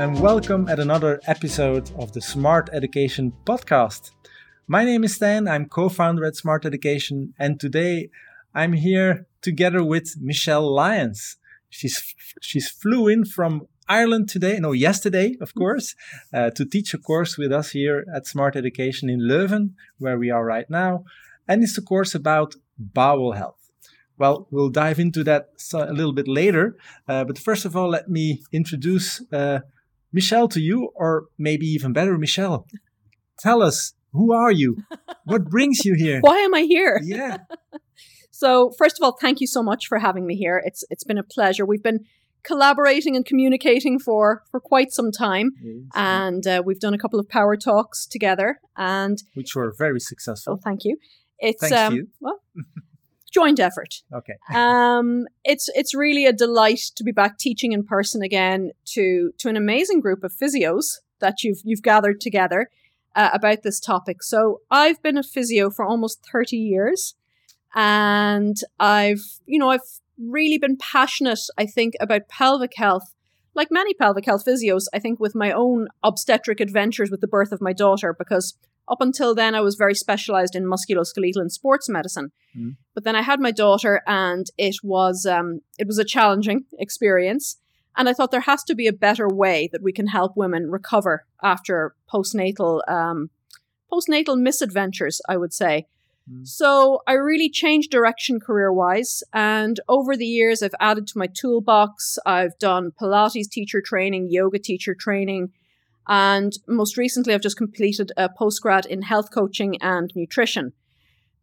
and welcome at another episode of the Smart Education Podcast. My name is Stan, I'm co founder at Smart Education, and today I'm here together with Michelle Lyons. She's, she's flew in from Ireland today, no, yesterday, of course, uh, to teach a course with us here at Smart Education in Leuven, where we are right now. And it's a course about bowel health. Well, we'll dive into that a little bit later. Uh, but first of all, let me introduce uh, Michelle to you, or maybe even better, Michelle. Tell us, who are you? What brings you here? Why am I here? Yeah. so, first of all, thank you so much for having me here. It's it's been a pleasure. We've been collaborating and communicating for for quite some time, yes. and uh, we've done a couple of power talks together, and which were very successful. Oh, thank you. It's Thanks um, you. well, joint effort. Okay. um, it's it's really a delight to be back teaching in person again to to an amazing group of physios that you've you've gathered together uh, about this topic. So I've been a physio for almost thirty years, and I've you know I've really been passionate. I think about pelvic health. Like many pelvic health physios, I think with my own obstetric adventures with the birth of my daughter, because up until then, I was very specialized in musculoskeletal and sports medicine. Mm. But then I had my daughter, and it was um, it was a challenging experience. And I thought there has to be a better way that we can help women recover after postnatal um, postnatal misadventures. I would say. Mm. So I really changed direction career wise. And over the years, I've added to my toolbox. I've done Pilates teacher training, yoga teacher training, and most recently, I've just completed a postgrad in health coaching and nutrition.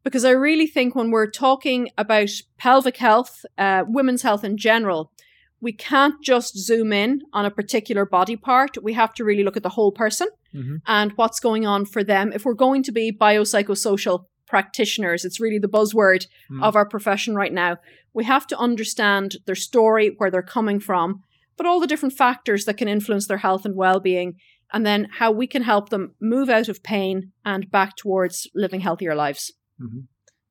Because I really think when we're talking about pelvic health, uh, women's health in general, we can't just zoom in on a particular body part. We have to really look at the whole person mm-hmm. and what's going on for them. If we're going to be biopsychosocial practitioners, it's really the buzzword mm. of our profession right now. We have to understand their story, where they're coming from, but all the different factors that can influence their health and well being and then how we can help them move out of pain and back towards living healthier lives. Mm-hmm.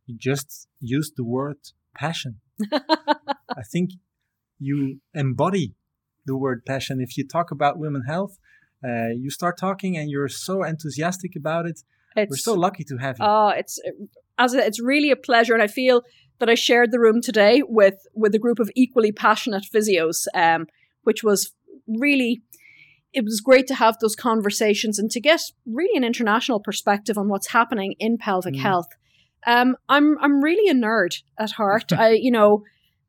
You just used the word passion. I think you embody the word passion. If you talk about women health, uh, you start talking and you're so enthusiastic about it. It's, We're so lucky to have you. Oh, it's as a, it's really a pleasure, and I feel that I shared the room today with with a group of equally passionate physios, um, which was really it was great to have those conversations and to get really an international perspective on what's happening in pelvic mm. health. Um, I'm I'm really a nerd at heart. I you know,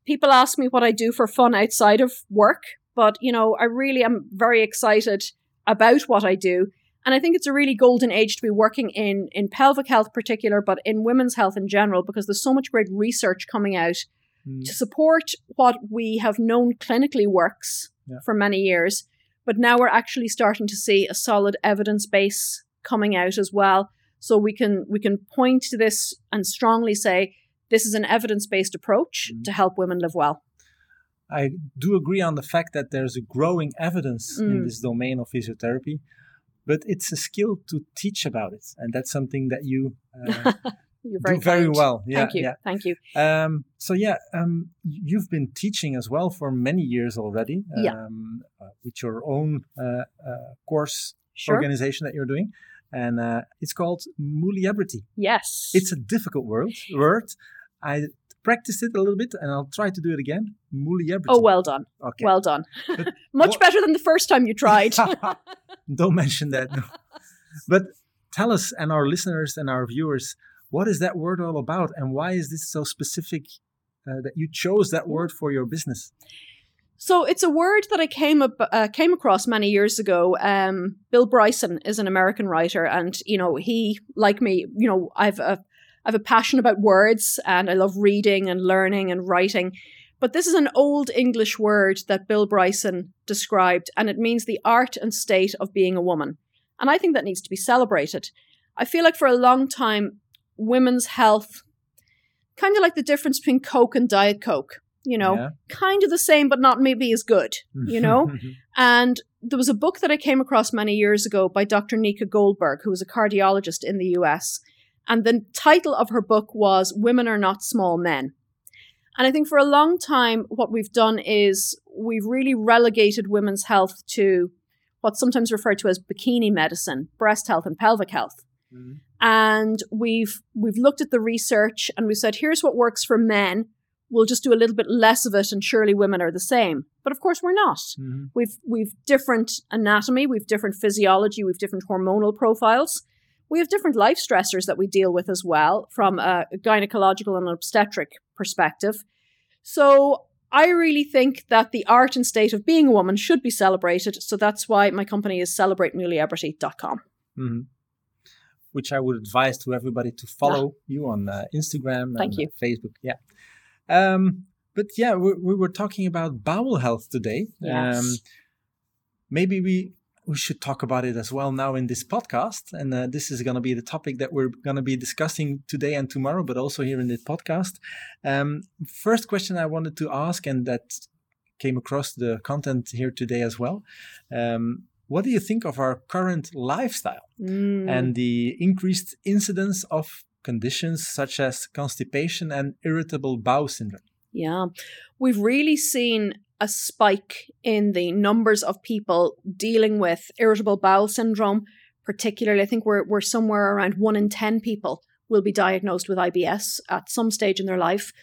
people ask me what I do for fun outside of work, but you know, I really am very excited about what I do. And I think it's a really golden age to be working in in pelvic health particular, but in women's health in general, because there's so much great research coming out mm. to support what we have known clinically works yeah. for many years but now we're actually starting to see a solid evidence base coming out as well. So we can we can point to this and strongly say this is an evidence-based approach mm-hmm. to help women live well. I do agree on the fact that there's a growing evidence mm. in this domain of physiotherapy, but it's a skill to teach about it, and that's something that you uh, You're very do very well. Yeah, Thank you. Yeah. Thank you. Um, so yeah, um, you've been teaching as well for many years already. Um, yeah. Uh, with your own uh, uh, course sure. organization that you're doing, and uh, it's called Muliebrity. Yes. It's a difficult word. Word. I practiced it a little bit, and I'll try to do it again. Muliebrity. Oh, well done. Okay. Well done. Much what? better than the first time you tried. Don't mention that. No. But tell us and our listeners and our viewers what is that word all about, and why is this so specific uh, that you chose that word for your business? So it's a word that I came up, uh, came across many years ago. Um, Bill Bryson is an American writer, and you know he, like me, you know I've a, I've a passion about words, and I love reading and learning and writing. But this is an old English word that Bill Bryson described, and it means the art and state of being a woman. And I think that needs to be celebrated. I feel like for a long time, women's health, kind of like the difference between Coke and Diet Coke, you know, yeah. kind of the same, but not maybe as good, you know? and there was a book that I came across many years ago by Dr. Nieca Goldberg, who was a cardiologist in the US. And the title of her book was Women Are Not Small Men. And I think for a long time, what we've done is we've really relegated women's health to what's sometimes referred to as bikini medicine, breast health, and pelvic health. Mm-hmm. And we've we've looked at the research and we said, here's what works for men. We'll just do a little bit less of it, and surely women are the same. But of course, we're not. Mm-hmm. We've we've different anatomy, we've different physiology, we've different hormonal profiles. We have different life stressors that we deal with as well, from a gynecological and obstetric perspective. So I really think that the art and state of being a woman should be celebrated. So that's why my company is celebratemuliebrity.com. Mm-hmm. Which I would advise to everybody to follow yeah. you on uh, Instagram Thank and you. Facebook. Yeah. Um, but yeah, we, we, were talking about bowel health today. Yes. Um, maybe we we should talk about it as well now in this podcast. And uh, this is going to be the topic that we're going to be discussing today and tomorrow, but also here in this podcast. Um, first question I wanted to ask, and that came across the content here today as well. Um, what do you think of our current lifestyle mm. and the increased incidence of conditions such as constipation and irritable bowel syndrome? Yeah, we've really seen a spike in the numbers of people dealing with irritable bowel syndrome. Particularly, I think we're, we're somewhere around one in 10 people will be diagnosed with IBS at some stage in their life.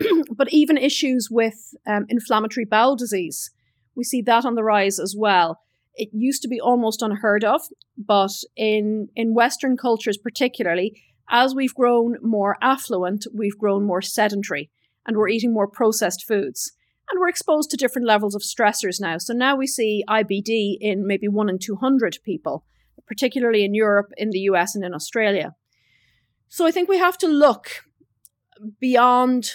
but even issues with um, inflammatory bowel disease, we see that on the rise as well. It used to be almost unheard of, but in, in Western cultures, particularly, as we've grown more affluent, we've grown more sedentary and we're eating more processed foods and we're exposed to different levels of stressors now. So now we see IBD in maybe one in 200 people, particularly in Europe, in the US, and in Australia. So I think we have to look beyond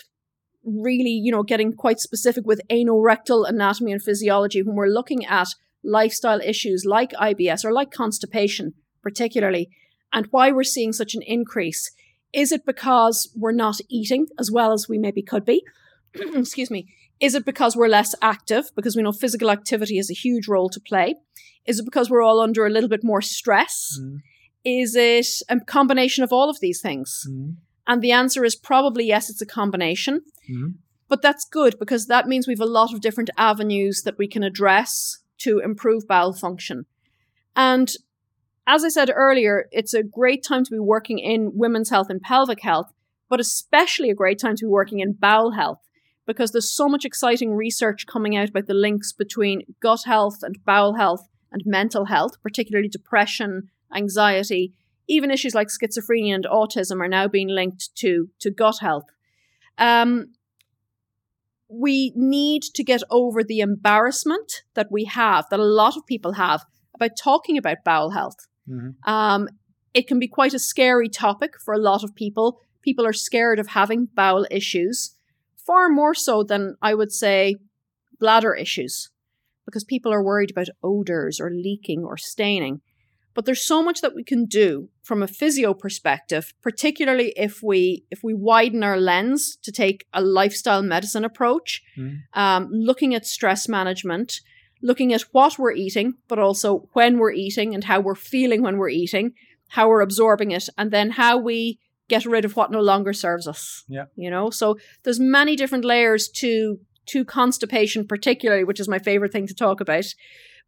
really, you know, getting quite specific with anorectal anatomy and physiology when we're looking at lifestyle issues like IBS or like constipation, particularly, and why we're seeing such an increase. Is it because we're not eating as well as we maybe could be? Excuse me. Is it because we're less active? Because we know physical activity has a huge role to play. Is it because we're all under a little bit more stress? Mm. Is it a combination of all of these things? Mm. And the answer is probably yes, it's a combination. Mm. But that's good because that means we have a lot of different avenues that we can address to improve bowel function. And as I said earlier, it's a great time to be working in women's health and pelvic health, but especially a great time to be working in bowel health because there's so much exciting research coming out about the links between gut health and bowel health and mental health, particularly depression, anxiety, even issues like schizophrenia and autism are now being linked to, to gut health. Um, we need to get over the embarrassment that we have, that a lot of people have, about talking about bowel health. Mm-hmm. Um, it can be quite a scary topic for a lot of people. People are scared of having bowel issues far more so than I would say bladder issues because people are worried about odors or leaking or staining. But there's so much that we can do from a physio perspective, particularly if we if we widen our lens to take a lifestyle medicine approach, mm. um, looking at stress management, looking at what we're eating, but also when we're eating and how we're feeling when we're eating, how we're absorbing it, and then how we get rid of what no longer serves us. Yeah. You know, so there's many different layers to to constipation particularly, which is my favorite thing to talk about.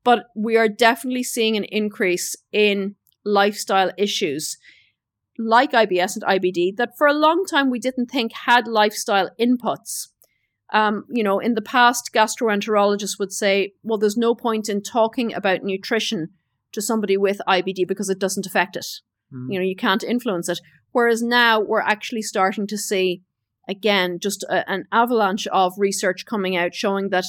But we are definitely seeing an increase in lifestyle issues like IBS and IBD that for a long time we didn't think had lifestyle inputs. Um, you know, in the past, gastroenterologists would say, well, there's no point in talking about nutrition to somebody with IBD because it doesn't affect it. Mm. You know, you can't influence it. Whereas now we're actually starting to see, again, just a, an avalanche of research coming out showing that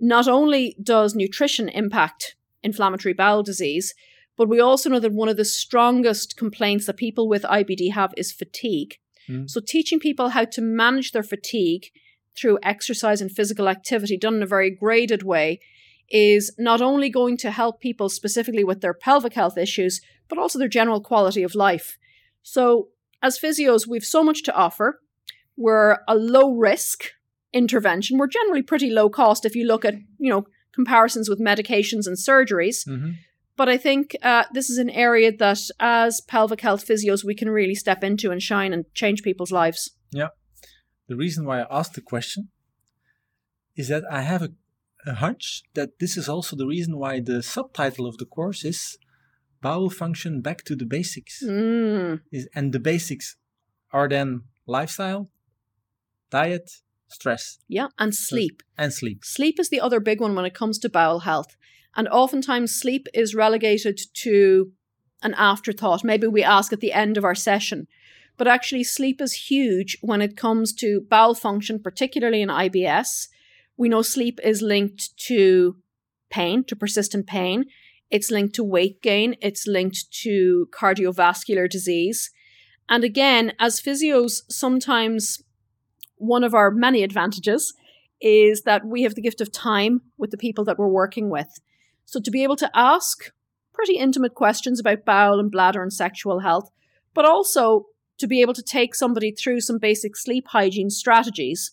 not only does nutrition impact inflammatory bowel disease, but we also know that one of the strongest complaints that people with IBD have is fatigue. Mm. So, teaching people how to manage their fatigue through exercise and physical activity done in a very graded way is not only going to help people specifically with their pelvic health issues, but also their general quality of life. So, as physios, we've so much to offer. We're a low risk intervention. We're generally pretty low cost if you look at, you know, comparisons with medications and surgeries. Mm-hmm. But I think uh, this is an area that, as pelvic health physios, we can really step into and shine and change people's lives. Yeah. The reason why I asked the question is that I have a a hunch that this is also the reason why the subtitle of the course is Bowel Function Back to the Basics. Mm. Is, and the basics are then lifestyle, diet, stress, Yeah, and sleep. and sleep. Sleep is the other big one when it comes to bowel health. And oftentimes, sleep is relegated to an afterthought. Maybe we ask at the end of our session. But actually, sleep is huge when it comes to bowel function, particularly in IBS. We know sleep is linked to pain, to persistent pain. It's linked to weight gain. It's linked to cardiovascular disease. And again, as physios, sometimes one of our many advantages is that we have the gift of time with the people that we're working with. So to be able to ask pretty intimate questions about bowel and bladder and sexual health, but also to be able to take somebody through some basic sleep hygiene strategies.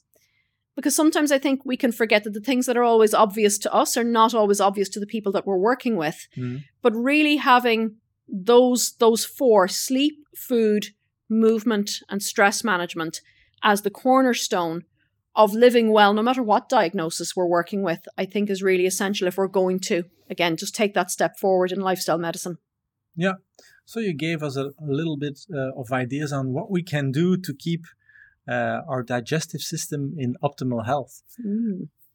Because sometimes I think we can forget that the things that are always obvious to us are not always obvious to the people that we're working with. Mhm. But really having those those four sleep, food, movement, and stress management as the cornerstone of living well, no matter what diagnosis we're working with, I think is really essential if we're going to, again, just take that step forward in lifestyle medicine. Yeah. So you gave us a, a little bit uh, of ideas on what we can do to keep uh, our digestive system in optimal health.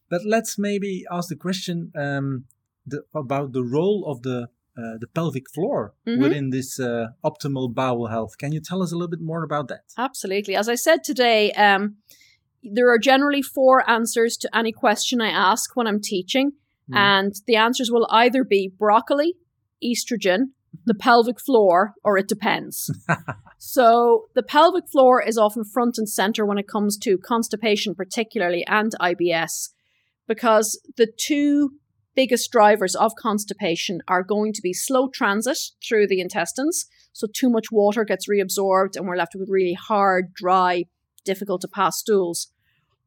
But let's maybe ask the question um, the, about the role of the uh, the pelvic floor Mhm. within this uh, optimal bowel health. Can you tell us a little bit more about that? Absolutely. As I said today, um, there are generally four answers to any question I ask when I'm teaching. Mm. And the answers will either be broccoli, estrogen, the pelvic floor, or it depends. so the pelvic floor is often front and center when it comes to constipation, particularly, and IBS, because the two biggest drivers of constipation are going to be slow transit through the intestines. So too much water gets reabsorbed and we're left with really hard, dry, difficult to pass stools.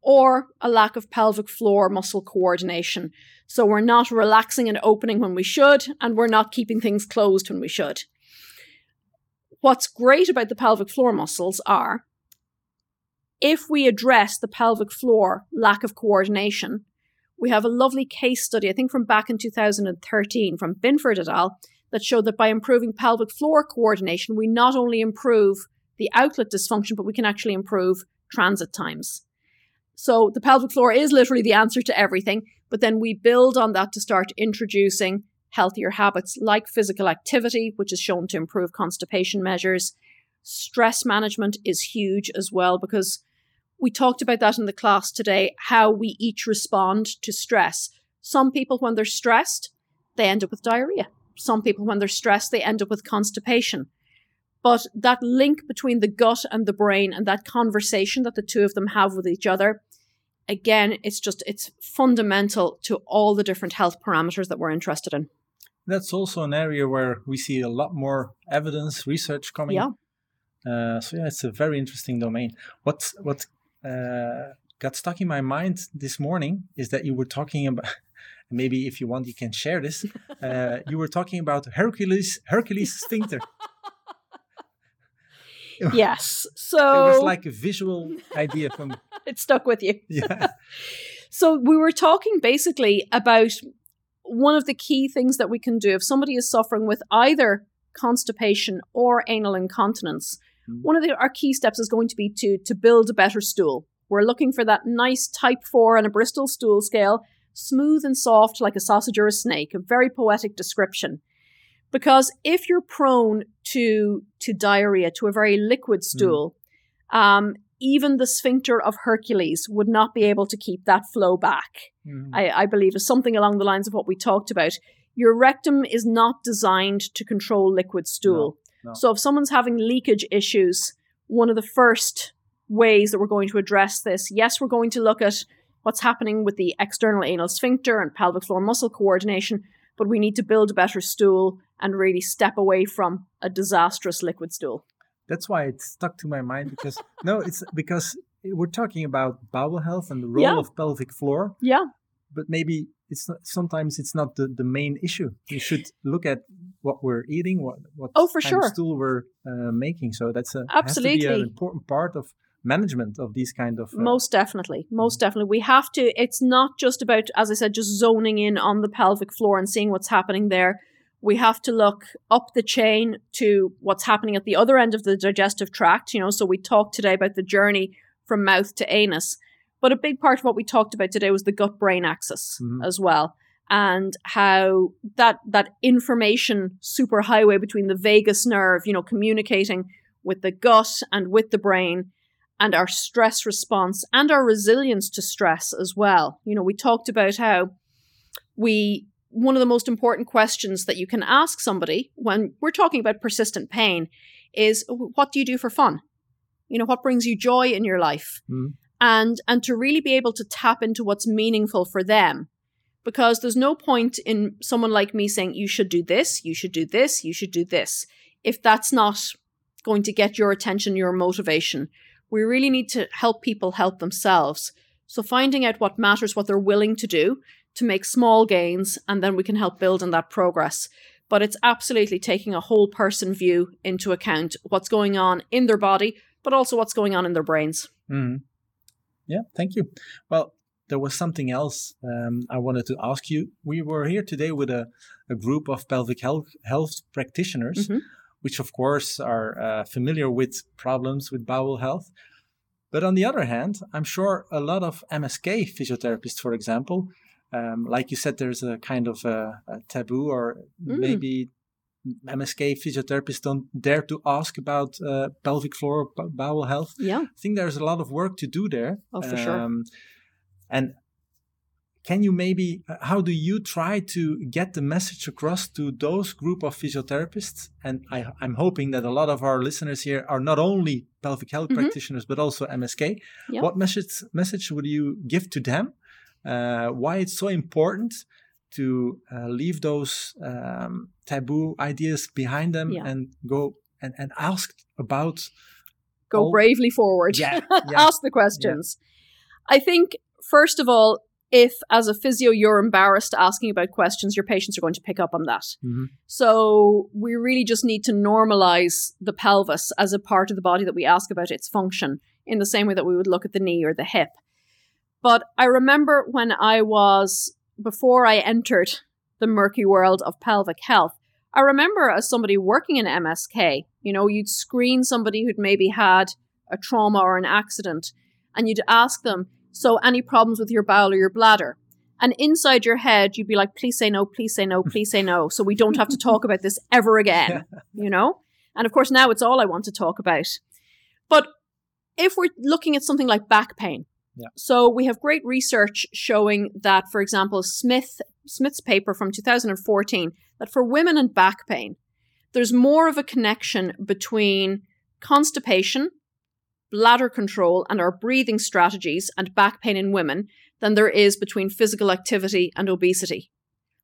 Or a lack of pelvic floor muscle coordination. So we're not relaxing and opening when we should, and we're not keeping things closed when we should. What's great about the pelvic floor muscles are if we address the pelvic floor lack of coordination, we have a lovely case study, I think from back in 2013 from Binford et al., that showed that by improving pelvic floor coordination, we not only improve the outlet dysfunction, but we can actually improve transit times. So the pelvic floor is literally the answer to everything, but then we build on that to start introducing healthier habits like physical activity, which is shown to improve constipation measures. Stress management is huge as well because we talked about that in the class today, how we each respond to stress. Some people, when they're stressed, they end up with diarrhea. Some people, when they're stressed, they end up with constipation. But that link between the gut and the brain and that conversation that the two of them have with each other, again, it's just, it's fundamental to all the different health parameters that we're interested in. That's also an area where we see a lot more evidence, research coming. Yeah. Uh, so yeah, it's a very interesting domain. What what uh, got stuck in my mind this morning is that you were talking about. Maybe if you want, you can share this. Uh, you were talking about Hercules Hercules sphincter. Yes. So It was like a visual idea from it stuck with you. yeah. So we were talking basically about one of the key things that we can do if somebody is suffering with either constipation or anal incontinence. Mm. One of the, our key steps is going to be to to build a better stool. We're looking for that nice type 4 and a Bristol stool scale, smooth and soft like a sausage or a snake, a very poetic description. Because if you're prone to to diarrhea, to a very liquid stool, um, even the sphincter of Hercules would not be able to keep that flow back. Mm. I, I believe is something along the lines of what we talked about. Your rectum is not designed to control liquid stool. no. So if someone's having leakage issues, one of the first ways that we're going to address this, yes, we're going to look at what's happening with the external anal sphincter and pelvic floor muscle coordination, but we need to build a better stool and really step away from a disastrous liquid stool. That's why it stuck to my mind because no, it's because we're talking about bowel health and the role Yeah. of pelvic floor, Yeah, but maybe it's not, sometimes it's not the, the main issue. You should look at what we're eating, what what Oh, for kind of stool we're uh, making. So that's a has to be Absolutely. an important part of management of these kind of. Uh, most definitely. Most definitely. We have to, it's not just about, as I said, just zoning in on the pelvic floor and seeing what's happening there. We have to look up the chain to what's happening at the other end of the digestive tract. You know, so we talked today about the journey from mouth to anus. But a big part of what we talked about today was the gut brain axis mm-hmm. as well and how that that information superhighway between the vagus nerve, you know, communicating with the gut and with the brain and our stress response and our resilience to stress as well. You know, we talked about how we one of the most important questions that you can ask somebody when we're talking about persistent pain is what do you do for fun? You know, what brings you joy in your life? Mm. And and to really be able to tap into what's meaningful for them because there's no point in someone like me saying, you should do this, you should do this, you should do this, if that's not going to get your attention, your motivation. We really need to help people help themselves. So finding out what matters, what they're willing to do to make small gains, and then we can help build on that progress. But it's absolutely taking a whole person view into account what's going on in their body, but also what's going on in their brains. Mm. Yeah, thank you. Well, there was something else um, I wanted to ask you. We were here today with a, a group of pelvic health, health practitioners, mm-hmm. which, of course, are uh, familiar with problems with bowel health. But on the other hand, I'm sure a lot of MSK physiotherapists, for example, um, like you said, there's a kind of a, a taboo, or mm. maybe MSK physiotherapists don't dare to ask about uh, pelvic floor or bowel health. Yeah, I think there's a lot of work to do there. Oh, for um, sure. And can you maybe uh, how do you try to get the message across to those group of physiotherapists and I, am hoping that a lot of our listeners here are not only pelvic health mm-hmm. practitioners but also msk yep. what message message would you give to them uh, why it's so important to uh, leave those um, taboo ideas behind them yeah. and go and, and ask about go all... bravely forward yeah, yeah. ask the questions i think first of all, if as a physio you're embarrassed asking about questions, your patients are going to pick up on that. Mm-hmm. So we really just need to normalize the pelvis as a part of the body that we ask about its function in the same way that we would look at the knee or the hip. But I remember when I was, before I entered the murky world of pelvic health, I remember as somebody working in MSK, you know, you'd screen somebody who'd maybe had a trauma or an accident, and you'd ask them, so, any problems with your bowel or your bladder? And inside your head, you'd be like, please say no, please say no, please say no. So we don't have to talk about this ever again, you know? And of course, now it's all I want to talk about. But if we're looking at something like back pain, so we have great research showing that, for example, Smith Smith's paper from 2014, that for women and back pain, there's more of a connection between constipation, bladder control, and our breathing strategies and back pain in women than there is between physical activity and obesity.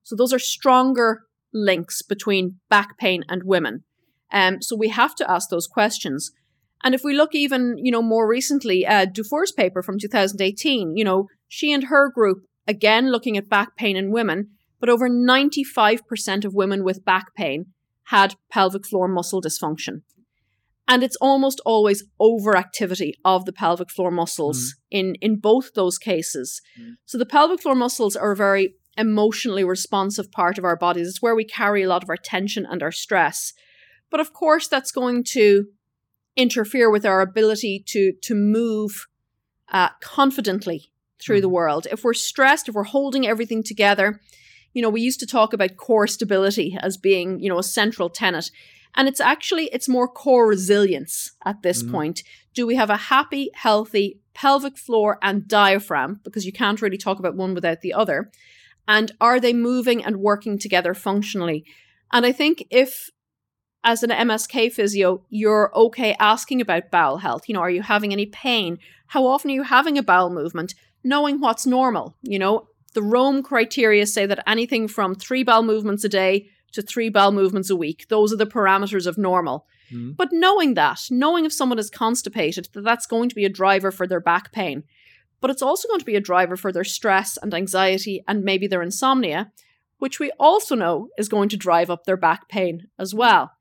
So those are stronger links between back pain and women. Um, so we have to ask those questions. And if we look even, you know, more recently, uh, Dufour's paper from 2018, you know, she and her group, again looking at back pain in women, but over 95% of women with back pain had pelvic floor muscle dysfunction. And it's almost always overactivity of the pelvic floor muscles mm. in, in both those cases. Mm. So the pelvic floor muscles are a very emotionally responsive part of our bodies. It's where we carry a lot of our tension and our stress. But of course, that's going to interfere with our ability to, to move uh, confidently through mm. the world. If we're stressed, if we're holding everything together, you know, we used to talk about core stability as being, you know, a central tenet. And it's actually it's more core resilience at this mm-hmm. point. Do we have a happy, healthy pelvic floor and diaphragm because you can't really talk about one without the other? And are they moving and working together functionally? And I think if as an MSK physio, you're okay asking about bowel health. You know, are you having any pain? How often are you having a bowel movement? Knowing what's normal. You know, the Rome criteria say that anything from three bowel movements a day to three bowel movements a week. Those are the parameters of normal. Mm. But knowing that, knowing if someone is constipated, that that's going to be a driver for their back pain. But it's also going to be a driver for their stress and anxiety and maybe their insomnia, which we also know is going to drive up their back pain as well.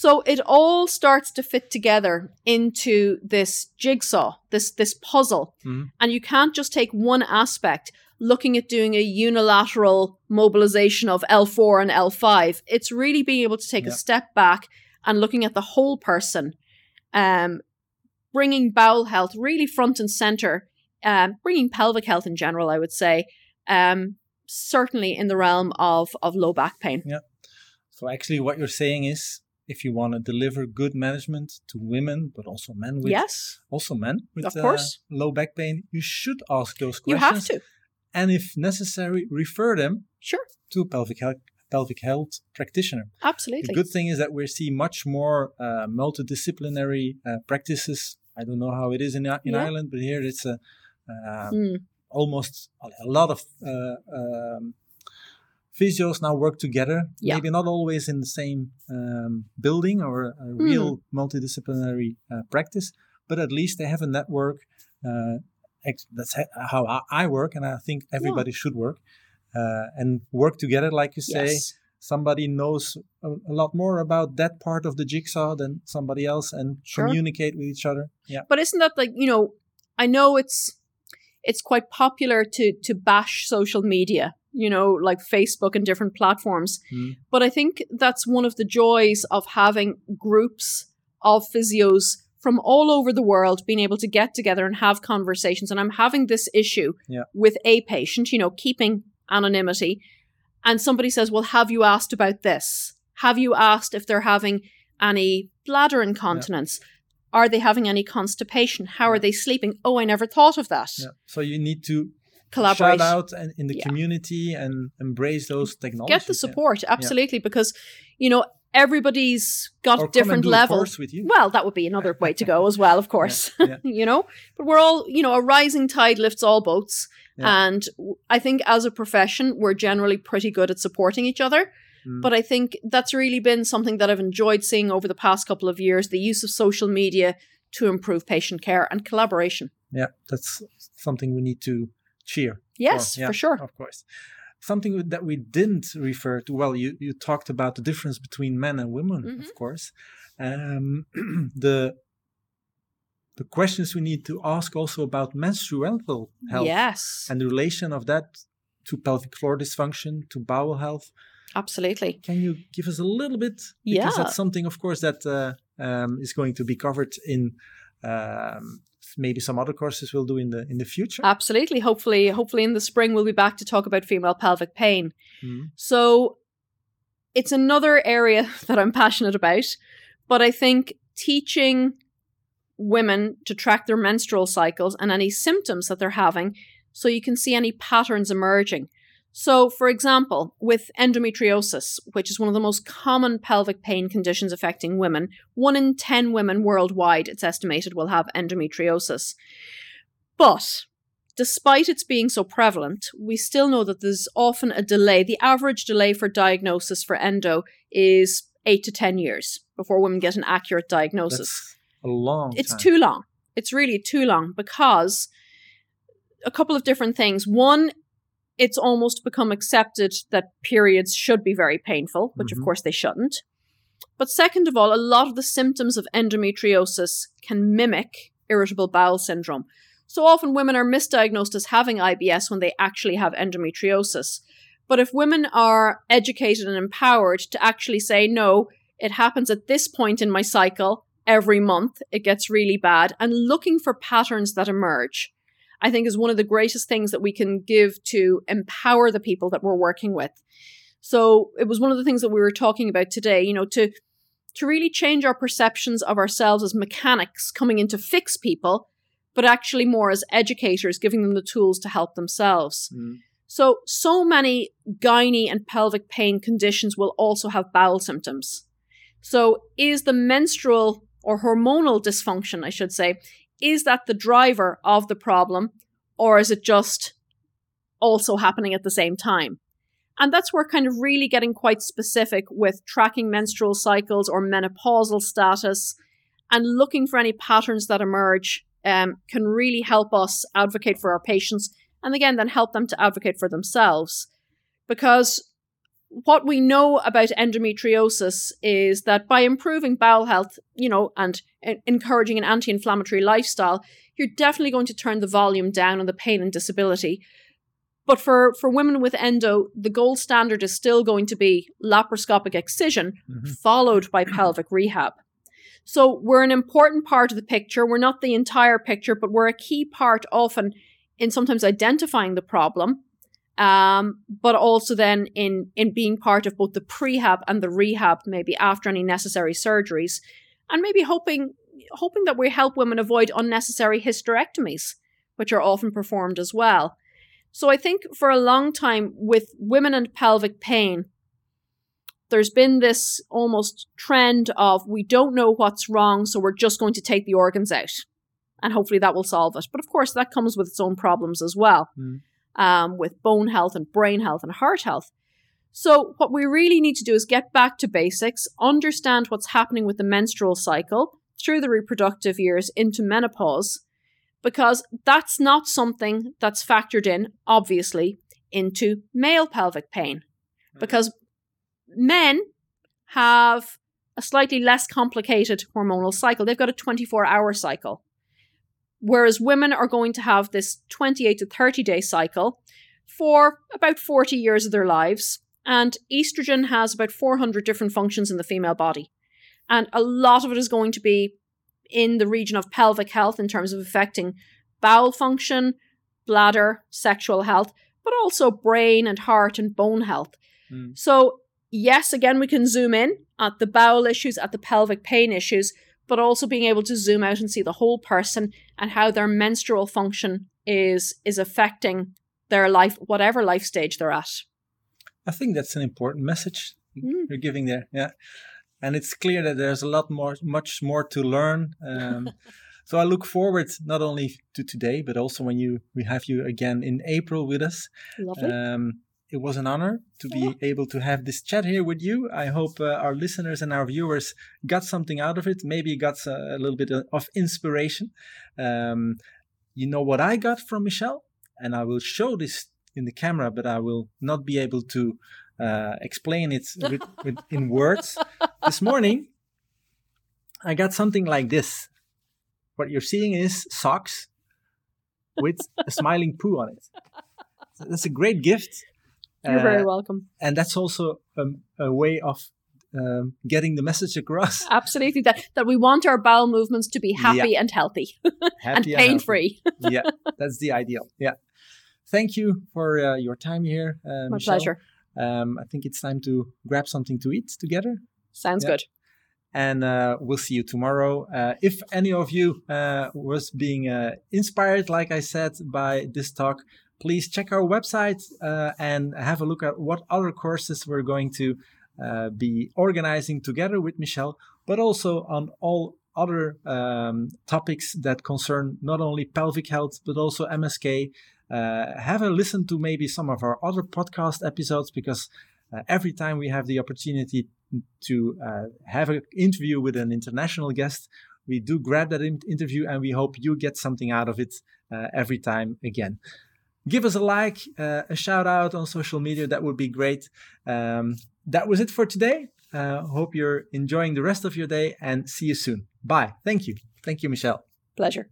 So it all starts to fit together into this jigsaw, this this puzzle. Mhm. And you can't just take one aspect looking at doing a unilateral mobilization of L4 and L5. It's really being able to take Yeah. a step back and looking at the whole person, um, bringing bowel health really front and center, um, bringing pelvic health in general, I would say, um, certainly in the realm of, of low back pain. Yeah. So actually, what you're saying is, if you want to deliver good management to women, but also men with yes, also men with Of uh, course. low back pain, you should ask those questions. you have to. and if necessary, refer them Sure, to a pelvic health, pelvic health practitioner. absolutely. The good thing is that we see much more uh, multidisciplinary uh, practices. I don't know how it is in in Yeah. Ireland, but here it's a uh, Mm, almost a a lot of uh, um, physios now work together. Yeah. Maybe not always in the same um, building or a Hmm. real multidisciplinary uh, practice, but at least they have a network. Uh, ex- that's ha- how I, I work, and I think everybody should work uh, and work together, like you say. yes. Somebody knows a, a lot more about that part of the jigsaw than somebody else, and Sure. communicate with each other. Yeah, But isn't that like you know? I know it's it's quite popular to to bash social media, you know, like Facebook and different platforms. Mm. But I think that's one of the joys of having groups of physios from all over the world being able to get together and have conversations. And I'm having this issue Yeah. with a patient, you know, keeping anonymity. And somebody says, Well, have you asked about this? Have you asked if they're having any bladder incontinence? Are they having any constipation? How are they sleeping? Oh, I never thought of that. yeah. So you need to Collaborate. shout out and in the Yeah. community and embrace those technologies. Get the yeah. support, absolutely, because, you know, everybody's got Or different levels. course with you. Well, that would be another way to go as well, of course. yeah. you know, but we're all, you know, a rising tide lifts all boats. Yeah. And I think as a profession, we're generally pretty good at supporting each other. Mm. But I think that's really been something that I've enjoyed seeing over the past couple of years the use of social media to improve patient care and collaboration. yeah, that's something we need to cheer. Yes, yeah, for sure. Of course. Something that we didn't refer to. Well, you, you talked about the difference between men and women, Mhm. of course. Um, the the questions we need to ask also about menstrual health Yes, and the relation of that to pelvic floor dysfunction, to bowel health. absolutely. Can you give us a little bit? Because Yeah. that's something, of course, that uh, um, is going to be covered in um, maybe some other courses we'll do in the in the future. Absolutely. Hopefully, hopefully in the spring we'll be back to talk about female pelvic pain. Mhm. So it's another area that I'm passionate about, but I think teaching women to track their menstrual cycles and any symptoms that they're having so you can see any patterns emerging. So, for example, with endometriosis, which is one of the most common pelvic pain conditions affecting women, one in 10 women worldwide, it's estimated, will have endometriosis. But despite its being so prevalent, we still know that there's often a delay. The average delay for diagnosis for endo is eight to 10 years before women get an accurate diagnosis. That's a long. It's time. too long. It's really too long because a couple of different things. One, it's almost become accepted that periods should be very painful, which Mhm. of course they shouldn't. But second of all, a lot of the symptoms of endometriosis can mimic irritable bowel syndrome. So often women are misdiagnosed as having IBS when they actually have endometriosis. But if women are educated and empowered to actually say, no, it happens at this point in my cycle every month, it gets really bad, and looking for patterns that emerge, I think is one of the greatest things that we can give to empower the people that we're working with. So it was one of the things that we were talking about today, you know, to to really change our perceptions of ourselves as mechanics coming in to fix people, but actually more as educators, giving them the tools to help themselves. Mm. So, so many gynae and pelvic pain conditions will also have bowel symptoms. So, is the menstrual or hormonal dysfunction, I should say, is that the driver of the problem, or is it just also happening at the same time? And that's where kind of really getting quite specific with tracking menstrual cycles or menopausal status and looking for any patterns that emerge um, can really help us advocate for our patients and again then help them to advocate for themselves because what we know about endometriosis is that by improving bowel health, you know, and encouraging an anti inflammatory lifestyle, you're definitely going to turn the volume down on the pain and disability. But for, for women with endo, the gold standard is still going to be laparoscopic excision, mm-hmm. followed by pelvic rehab. So we're an important part of the picture. We're not the entire picture, but we're a key part often in sometimes identifying the problem um, but also then in in being part of both the prehab and the rehab, maybe after any necessary surgeries, and maybe hoping hoping that we help women avoid unnecessary hysterectomies, which are often performed as well. So I think for a long time with women and pelvic pain, there's been this almost trend of we don't know what's wrong, so we're just going to take the organs out. And hopefully that will solve it. But of course, that comes with its own problems as well. Mm um, with bone health and brain health and heart health. So, what we really need to do is get back to basics, understand what's happening with the menstrual cycle through the reproductive years into menopause, because that's not something that's factored in, obviously, into male pelvic pain. Hmm. Because men have a slightly less complicated hormonal cycle. They've got a 24 hour cycle. Whereas women are going to have this 28 to 30 day cycle for about 40 years of their lives. And estrogen has about 400 different functions in the female body. And a lot of it is going to be in the region of pelvic health in terms of affecting bowel function, bladder, sexual health, but also brain and heart and bone health. Mm. So, yes, again, we can zoom in at the bowel issues, at the pelvic pain issues, but also being able to zoom out and see the whole person and how their menstrual function is is affecting their life, whatever life stage they're at. I think that's an important message mm. you're giving there. Yeah, and it's clear that there's a lot more, much more to learn. Um, so I look forward not only to today, but also when you we have you again in April with us. Lovely. Um, it was an honor to be able to have this chat here with you. I hope uh, our listeners and our viewers got something out of it. Maybe got a, a little bit of inspiration. Um, you know what I got from Michelle, and I will show this in the camera, but I will not be able to uh, explain it with, with, in words. this morning, I got something like this. What you're seeing is socks with a smiling poo on it. that's a great gift you're uh, very welcome. And that's also um, a way of um, getting the message across. Absolutely, that that we want our bowel movements to be happy yeah. and healthy, happy and pain free. yeah, that's the ideal. Yeah, thank you for uh, your time here. Uh, My Michelle. pleasure. Um, I think it's time to grab something to eat together. Sounds yeah. good. And uh, we'll see you tomorrow. Uh, if any of you uh, was being uh, inspired, like I said, by this talk, please check our website uh, and have a look at what other courses we're going to uh, be organizing together with Michelle, but also on all other um, topics that concern not only pelvic health but also MSK. Uh, have a listen to maybe some of our other podcast episodes because uh, every time we have the opportunity to uh, have an interview with an international guest, we do grab that in- interview and we hope you get something out of it uh, every time again give us a like, uh, a shout out on social media. That would be great. Um, that was it for today. Uh, hope you're enjoying the rest of your day and see you soon. Bye. Thank you. Thank you, Michelle. Pleasure.